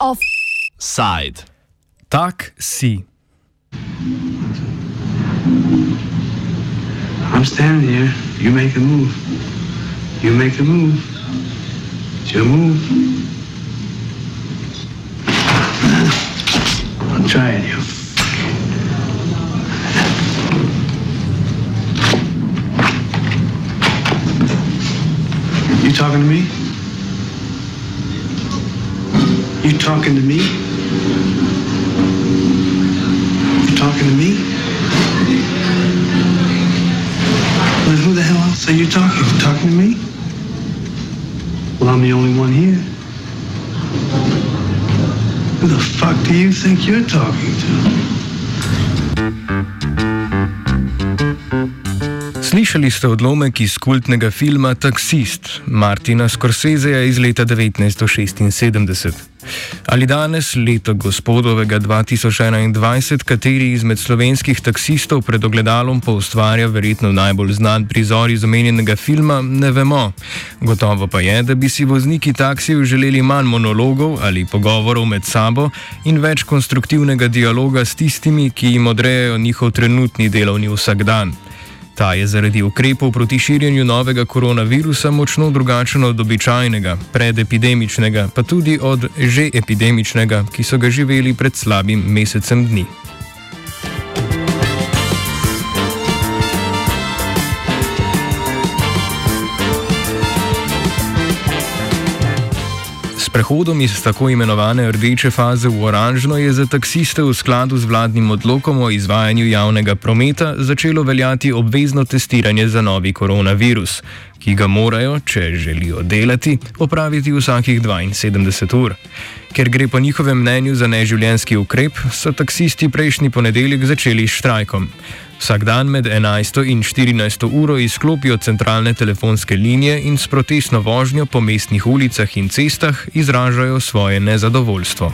Offside. Tak si. I'm standing here. You make a move. You make a move. It's your move. I'm trying you. You talking to me? You talking to me? You talking to me? Well, who the hell else are you talking to? Talking to me? Well, I'm the only one here. Who the fuck do you think you're talking to? Slišali ste odlomek iz kultnega filma Taksist Martina Scorseseja iz leta 1976. Ali danes, leto gospodovega 2021, kateri izmed slovenskih taksistov pred ogledalom poustvarja verjetno najbolj znan prizor iz omenjenega filma, ne vemo. Gotovo pa je, da bi si vozniki taksijev želeli manj monologov ali pogovorov med sabo in več konstruktivnega dialoga s tistimi, ki jim odrejajo njihov trenutni delovni vsakdan. Ta je zaradi ukrepov proti širjenju novega koronavirusa močno drugačen od običajnega, predepidemičnega, pa tudi od že epidemičnega, ki so ga živeli pred slabim mesecem dni. Prehodom iz tako imenovane rdeče faze v oranžno je za taksiste v skladu z vladnim odlokom o izvajanju javnega prometa začelo veljati obvezno testiranje za novi koronavirus, ki ga morajo, če želijo delati, opraviti vsakih 72 ur. Ker gre po njihovem mnenju za neživljenski ukrep, so taksisti prejšnji ponedeljek začeli s štrajkom. Vsak dan med 11 in 14 uro izklopijo centralne telefonske linije in s protestno vožnjo po mestnih ulicah in cestah izražajo svoje nezadovoljstvo.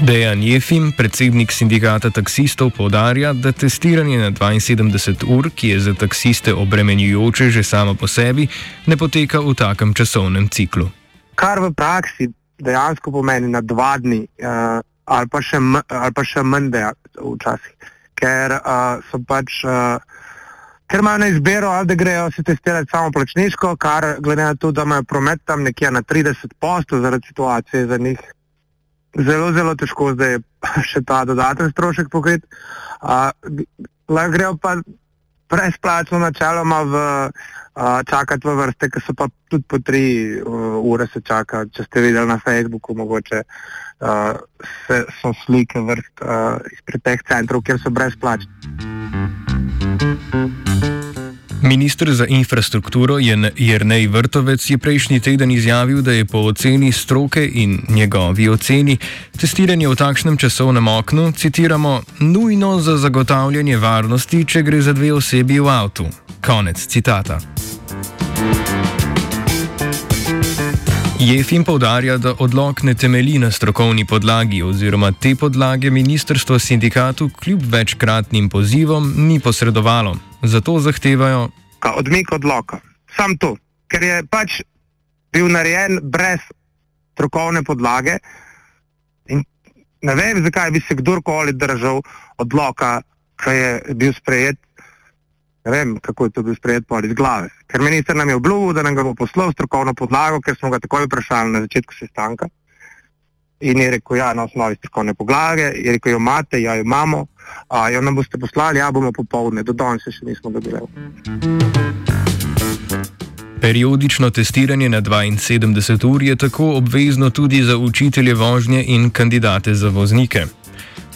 Dejan Jefim, predsednik sindikata taksistov, povdarja, da testiranje na 72 ur, ki je za taksiste obremenjujoče že samo po sebi, ne poteka v takem časovnem ciklu. Kar v praksi dejansko pomeni na dva dni. Uh, ali pa še, ali pa še manj dejati včasih. Ker uh, so pač, uh, ker imajo na izbiro, ali da grejo se testirati samo plačniško, kar glede na to, da imajo promet tam nekje na 30 postov zaradi situacije za njih. Zelo, zelo težko zdaj še ta dodaten strošek pokriti. Uh, grejo pa brezplačno načeloma v uh, čakati v vrste, ki so pa tudi po tri uh, ure se čaka. Če ste videli na Facebooku, mogoče uh, se, so slike vrst uh, izpred teh centrov, kjer so brezplačni. Ministr za infrastrukturo Jrnej Vrtovec je prejšnji teden izjavil, da je po oceni stroke in njegovi oceni testiranje v takšnem časovnem oknu, citiramo, nujno za zagotavljanje varnosti, če gre za dve osebi v avtu. Konec citata. Jefim povdarja, da odlog ne temelji na strokovni podlagi oziroma te podlage ministrstvo sindikatu kljub večkratnim pozivom ni posredovalo. Zato zahtevajo odmik odloka. Sam to, ker je pač bil narejen brez strokovne podlage. Ne vem, zakaj bi se kdorkoli držal odloka, ki je bil sprejet ne vem, kako je to bil sprejet pol iz glave. Ker minister nam je obljubil, da nam ga bo poslal strokovno podlago, ker smo ga takoj vprašali na začetku sestanka. In je rekel, ja, na osnovi strokovne podlage, je rekel, jo imate, ja, jo imamo, a jo nam boste poslali, ja, bomo popovdne, do danes še nismo dobili. Periodično testiranje na 72 ur je tako obvezno tudi za učitelje vožnje in kandidate za voznike.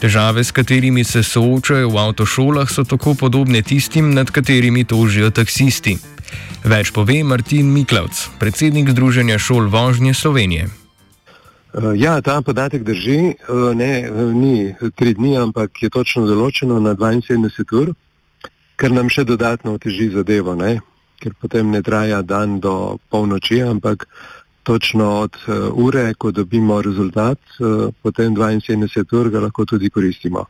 Težave, s katerimi se soočajo v avtošolah, so tako podobne tistim, nad katerimi tožijo taksisti. Več pove Martin Miklavc, predsednik Združenja šol vožnje Slovenije. Eh, ja, ta podatek drži, eh, ne, eh, ni tri dni, ampak je točno določeno na 72 ur, kar nam še dodatno oteži zadevo, ne? ker potem ne traja dan do polnoči, ampak točno od ure, ko dobimo rezultat, potem 72 ur ga lahko tudi koristimo.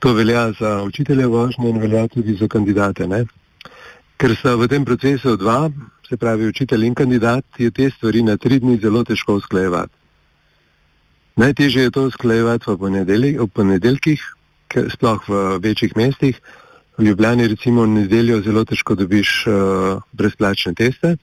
To velja za učitelje vožnje in velja tudi za kandidate. Ne? Ker sta v tem procesu dva, se pravi učitelj in kandidat, je te stvari na tri dni zelo težko usklajevati. Najtežje je to usklajevati v, v ponedeljkih, sploh v večjih mestih. V Ljubljani recimo v nedeljo zelo težko dobiš uh, brezplačne teste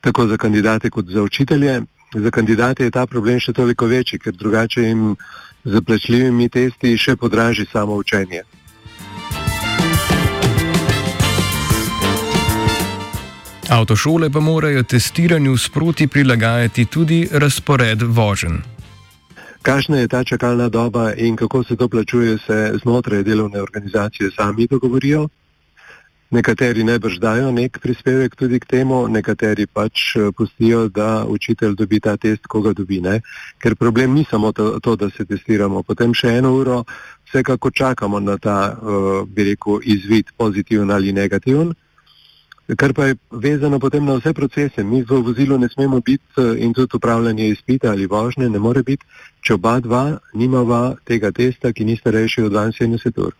tako za kandidate kot za učitelje. Za kandidate je ta problem še toliko večji, ker drugače jim z plačljivimi testi še podraži samo učenje. Avtošole pa morajo testiranju sproti prilagajati tudi razpored vožen. Kakšna je ta čakalna doba in kako se to plačuje, se znotraj delovne organizacije sami dogovorijo. Nekateri najbrž dajo nek prispevek tudi k temu, nekateri pač eh, pustijo, da učitelj dobi ta test, koga dobi. Ne? Ker problem ni samo to, to, da se testiramo. Potem še eno uro vsekako čakamo na ta, uh, bi rekel, izvid, pozitiven ali negativen. Kar pa je vezano potem na vse procese. Mi v vozilu ne smemo biti eh, in tudi upravljanje izpita ali vožnje ne more biti, če oba dva nimava tega testa, ki ni starejši od 72 ur.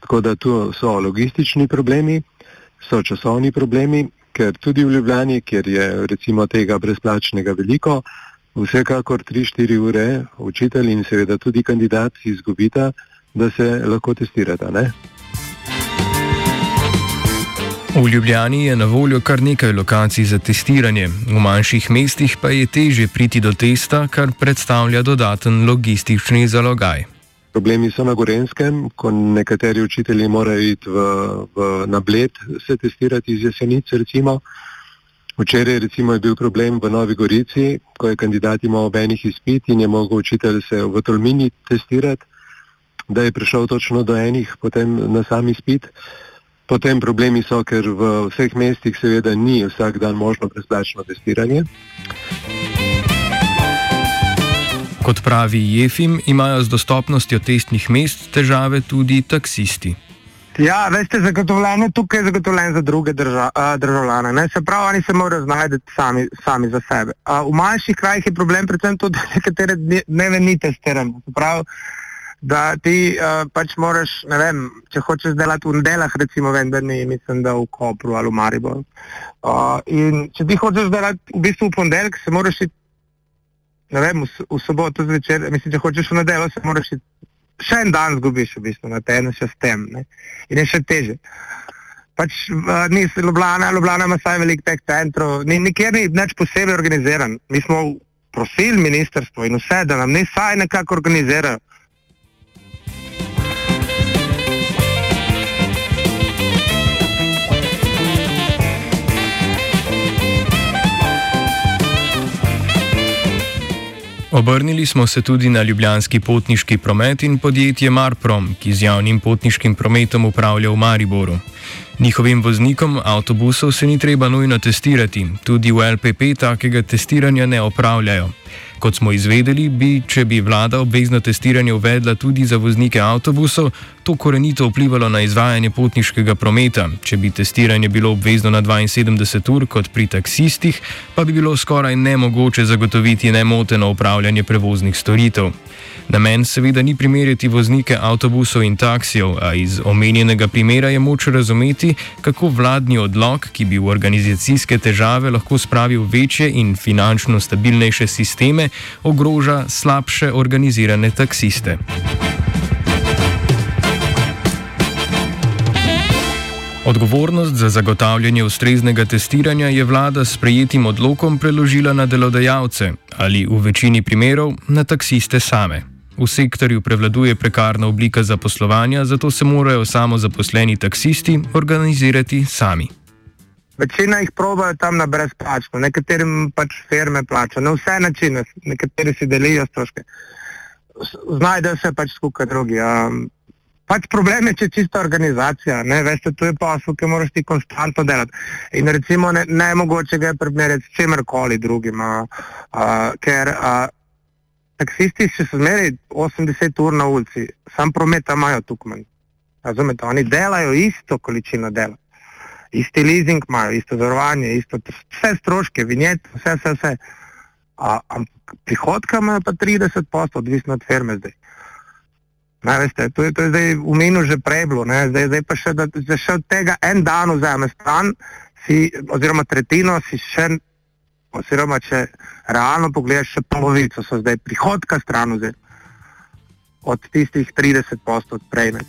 Tako da tu so logistični problemi, so časovni problemi, ker tudi v Ljubljani, kjer je recimo tega brezplačnega veliko, vsekakor 3-4 ure učitelj in seveda tudi kandidat izgubita, da se lahko testirata. Ne? V Ljubljani je na voljo kar nekaj lokacij za testiranje, v manjših mestih pa je teže priti do testa, kar predstavlja dodaten logistični zalogaj. Problemi so na Gorenskem, ko nekateri učitelji morajo iti v, v, na bled se testirati iz jesenice. Recimo. Včeraj recimo, je bil problem v Novi Gorici, ko je kandidat imel obenih izpit in je mogel učitelj se v Tolmini testirati, da je prišel točno do enih, potem na sam izpit. Potem problemi so, ker v vseh mestih seveda ni vsak dan možno brezplačno testiranje. Kot pravi Jefim, imajo z dostopnostjo testnih mest težave tudi taksisti. Ja, veste, zagotovljeno tukaj je zagotovljeno za druge drža, uh, državljane. Ne? Se pravi, oni se morajo znajti sami, sami za sebe. Uh, v manjših krajih je problem predvsem to, da nekatere dneve ni testirano. Se pravi, da ti uh, pač moraš, ne vem, če hočeš delati v nedeljah, recimo, vem, da ni, mislim, da v Kopru ali v Mariboru. Uh, in če ti hočeš delati v bistvu v ponedeljek, se moraš iti ne vem, v, v soboto zvečer, mislim, če hočeš v nedeljo, se moraš še en dan zgubiš, v bistvu, na teden še s tem. Ne? In je še teže. Pač uh, ni se Ljubljana, Ljubljana ima saj veliko teh centrov, ni, nikjer ni več posebej organiziran. Mi smo prosili ministrstvo in vse, da nam ne saj nekako organizirajo. Obrnili smo se tudi na ljubljanski potniški promet in podjetje Marprom, ki z javnim potniškim prometom upravlja v Mariboru. Njihovim voznikom avtobusov se ni treba nujno testirati, tudi v LPP takega testiranja ne opravljajo. Kot smo izvedeli, bi, če bi vlada obvezno testiranje uvedla tudi za voznike avtobusov, to korenito vplivalo na izvajanje potniškega prometa. Če bi testiranje bilo obvezno na 72 ur kot pri taksistih, pa bi bilo skoraj nemogoče zagotoviti nemoteno upravljanje prevoznih storitev. Namen seveda ni primerjati voznike avtobusov in taksijev, a iz omenjenega primera je moč razumeti, kako vladni odlog, ki bi v organizacijske težave lahko spravil večje in finančno stabilnejše sisteme, ogroža slabše organizirane taksiste. Odgovornost za zagotavljanje ustreznega testiranja je vlada s prejetim odlokom preložila na delodajalce ali v večini primerov na taksiste same. V sektorju prevladuje prekarna oblika zaposlovanja, zato se morajo samo zaposleni taksisti organizirati sami. Večina jih proba tam na brezplačno, nekaterim pač firme plačajo, na vse načine, nekateri si delijo stroške. Znajdejo se pač skupaj drugi. Um, pač problem je, če čista organizacija, ne veste, to je posel, ki moraš ti konstantno delati. In recimo ne, ne mogoče ga je primerjati s čemerkoli drugim, uh, uh, ker uh, taksisti še zmeraj 80 ur na ulici, sam promet imajo tukaj. Razumete, oni delajo isto količino dela. isti leasing imajo, isto zavarovanje, isto vse stroške, vinjet, vse, vse, vse. A, a prihodka imajo pa 30 posto, odvisno od firme zdaj. Ne, veste, to, je, to je zdaj v menu že preblo, ne, zdaj, zdaj pa še, da še od tega en dan vzame stran, si, oziroma tretjino si še, oziroma če realno pogledaš, še polovico so zdaj prihodka stran vzeti od tistih 30 posto odprejme.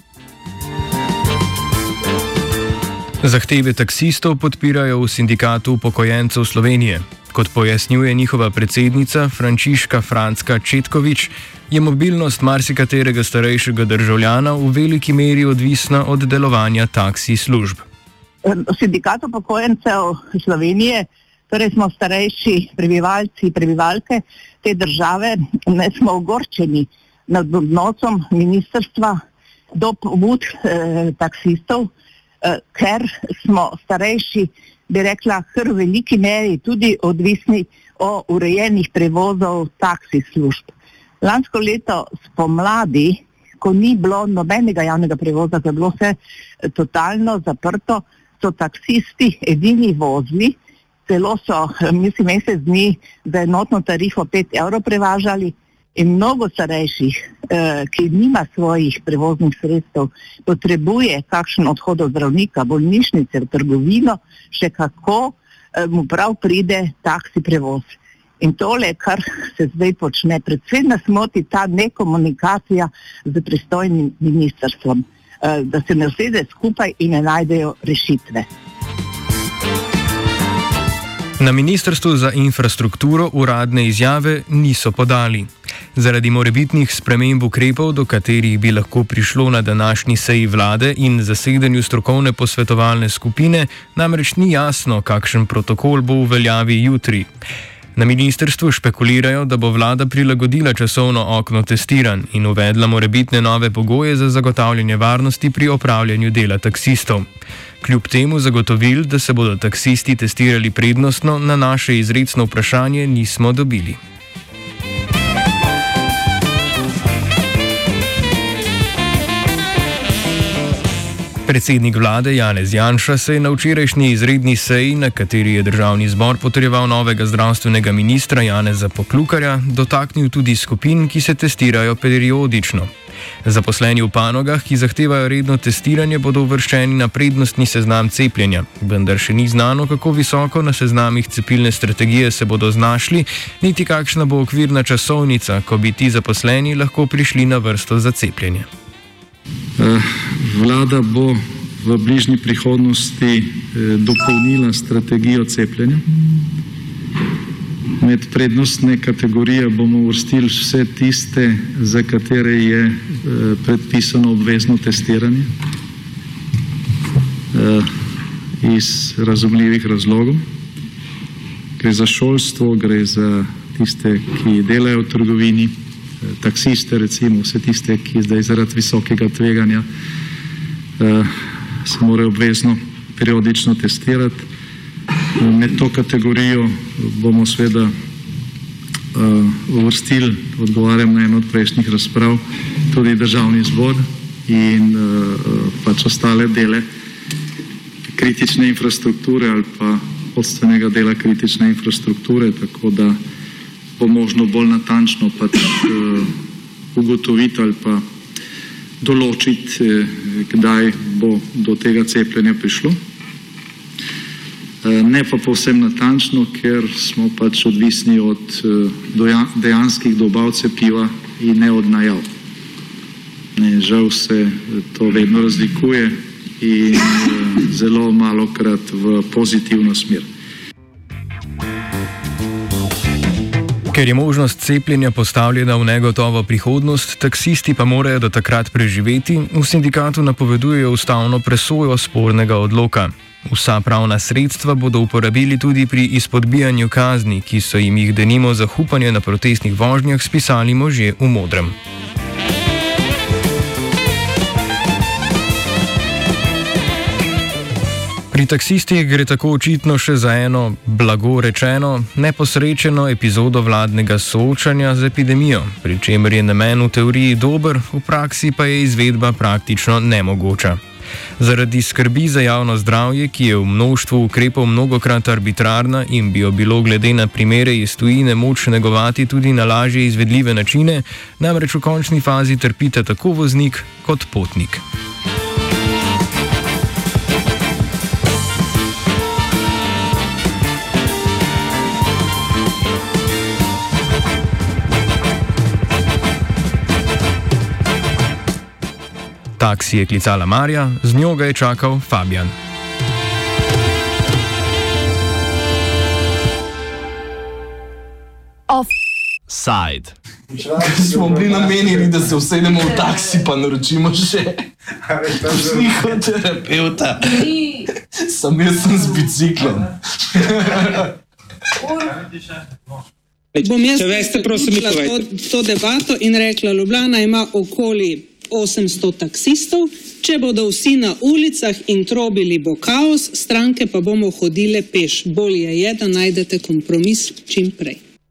Zahteve taksistov podpirajo v sindikatu upokojencev Slovenije. Kot pojasnjuje njihova predsednica Frančiška Franska Četkovič, je mobilnost marsikaterega starejšega državljana v veliki meri odvisna od delovanja taksi služb. Sindikat upokojencev Slovenije, torej smo starejši prebivalci, prebivalke te države, ne smo ogorčeni nad odnosom ministrstva do pobud eh, taksistov, eh, ker smo starejši, bi rekla, kar v veliki meri tudi odvisni od urejenih prevozov taksi služb. Lansko leto spomladi, ko ni bilo nobenega javnega prevoza, ko je bilo vse eh, totalno zaprto, so taksisti edini vozili, celo so, eh, mislim, mesec dni za enotno tarifo 5 evrov prevažali in mnogo starejših, eh, ki nima svojih prevoznih sredstev, potrebuje kakšen odhod od zdravnika, bolnišnice, trgovino, še kako eh, mu prav pride taksi prevoz. In tole, kar se zdaj počne, predvsem nas moti ta nekomunikacija z pristojnim ministrstvom, eh, da se ne usede skupaj in ne najdejo rešitve. Na Ministrstvu za infrastrukturo uradne izjave niso podali. Zaradi morebitnih sprememb ukrepov, do katerih bi lahko prišlo na današnji seji vlade in zasedanju strokovne posvetovalne skupine, namreč ni jasno, kakšen protokol bo v veljavi jutri. Na ministrstvu špekulirajo, da bo vlada prilagodila časovno okno testiranj in uvedla morebitne nove pogoje za zagotavljanje varnosti pri opravljanju dela taksistov. Kljub temu zagotovil, da se bodo taksisti testirali prednostno, na naše izredno vprašanje nismo dobili. Predsednik vlade Janez Janša se je na včerajšnji izredni seji, na kateri je državni zbor potrjeval novega zdravstvenega ministra Janeza Poklukarja, dotaknil tudi skupin, ki se testirajo periodično. Zaposleni v panogah, ki zahtevajo redno testiranje, bodo uvrščeni na prednostni seznam cepljenja, vendar še ni znano, kako visoko na seznamih cepilne strategije se bodo znašli, niti kakšna bo okvirna časovnica, ko bi ti zaposleni lahko prišli na vrsto za cepljenje. Eh, vlada bo v bližnji prihodnosti eh, dopolnila strategijo cepljenja. Med prednostne kategorije bomo uvrstili vse tiste, za katere je eh, predpisano obvezno testiranje iz razumljivih razlogov. Gre za šolstvo, gre za tiste, ki delajo v trgovini taksiste, recimo vse tiste, ki zdaj zaradi visokega tveganja uh, se morajo obvezno periodično testirati. Med to kategorijo bomo sveda uh, uvrstili, odgovarjam na eno od prejšnjih razprav, tudi državni zbor in uh, pač ostale dele kritične infrastrukture ali pa vodstvenega dela kritične infrastrukture, tako da bo možno bolj natančno pač, uh, ugotoviti ali pa določiti, uh, kdaj bo do tega cepljenja prišlo. Uh, ne pa povsem natančno, ker smo pač odvisni od dejanskih dobav cepiva in ne od najav. Ne, žal se to vedno razlikuje in zelo malo krat v pozitivno smer. Ker je možnost cepljenja postavljena v negotovo prihodnost, taksisti pa morajo do takrat preživeti, v sindikatu napovedujejo ustavno presojo spornega odloka. Vsa pravna sredstva bodo uporabili tudi pri izpodbijanju kazni, ki so jim jih denimo za hupanje na protestnih vožnjah spisali možje v modrem. Pri taksistih gre tako očitno še za eno, blago rečeno, neposrečeno epizodo vladnega soočanja z epidemijo, pri čemer je namen v teoriji dober, v praksi pa je izvedba praktično nemogoča. Zaradi skrbi za javno zdravje, ki je v množstvu ukrepov mnogokrat arbitrarna in bi jo bilo glede na primere iz tujine moč negovati tudi na lažje izvedljive načine, namreč v končni fazi trpite tako voznik kot potnik. Taksi je klicala Marja, z njo ga je čakal Fabian. Side. Smo bili namenjeni, da se usedemo v taksi, pa naročimo še psihoterapeuta. Sam jaz sem z biciklom. Bom jaz, če veste, prosim, to, to debato in rekla, Ljubljana ima okoli 800 taksistov, če bodo vsi na ulicah in trobili bo kaos, stranke pa bomo hodile peš. Bolje je, da najdete kompromis čim prej.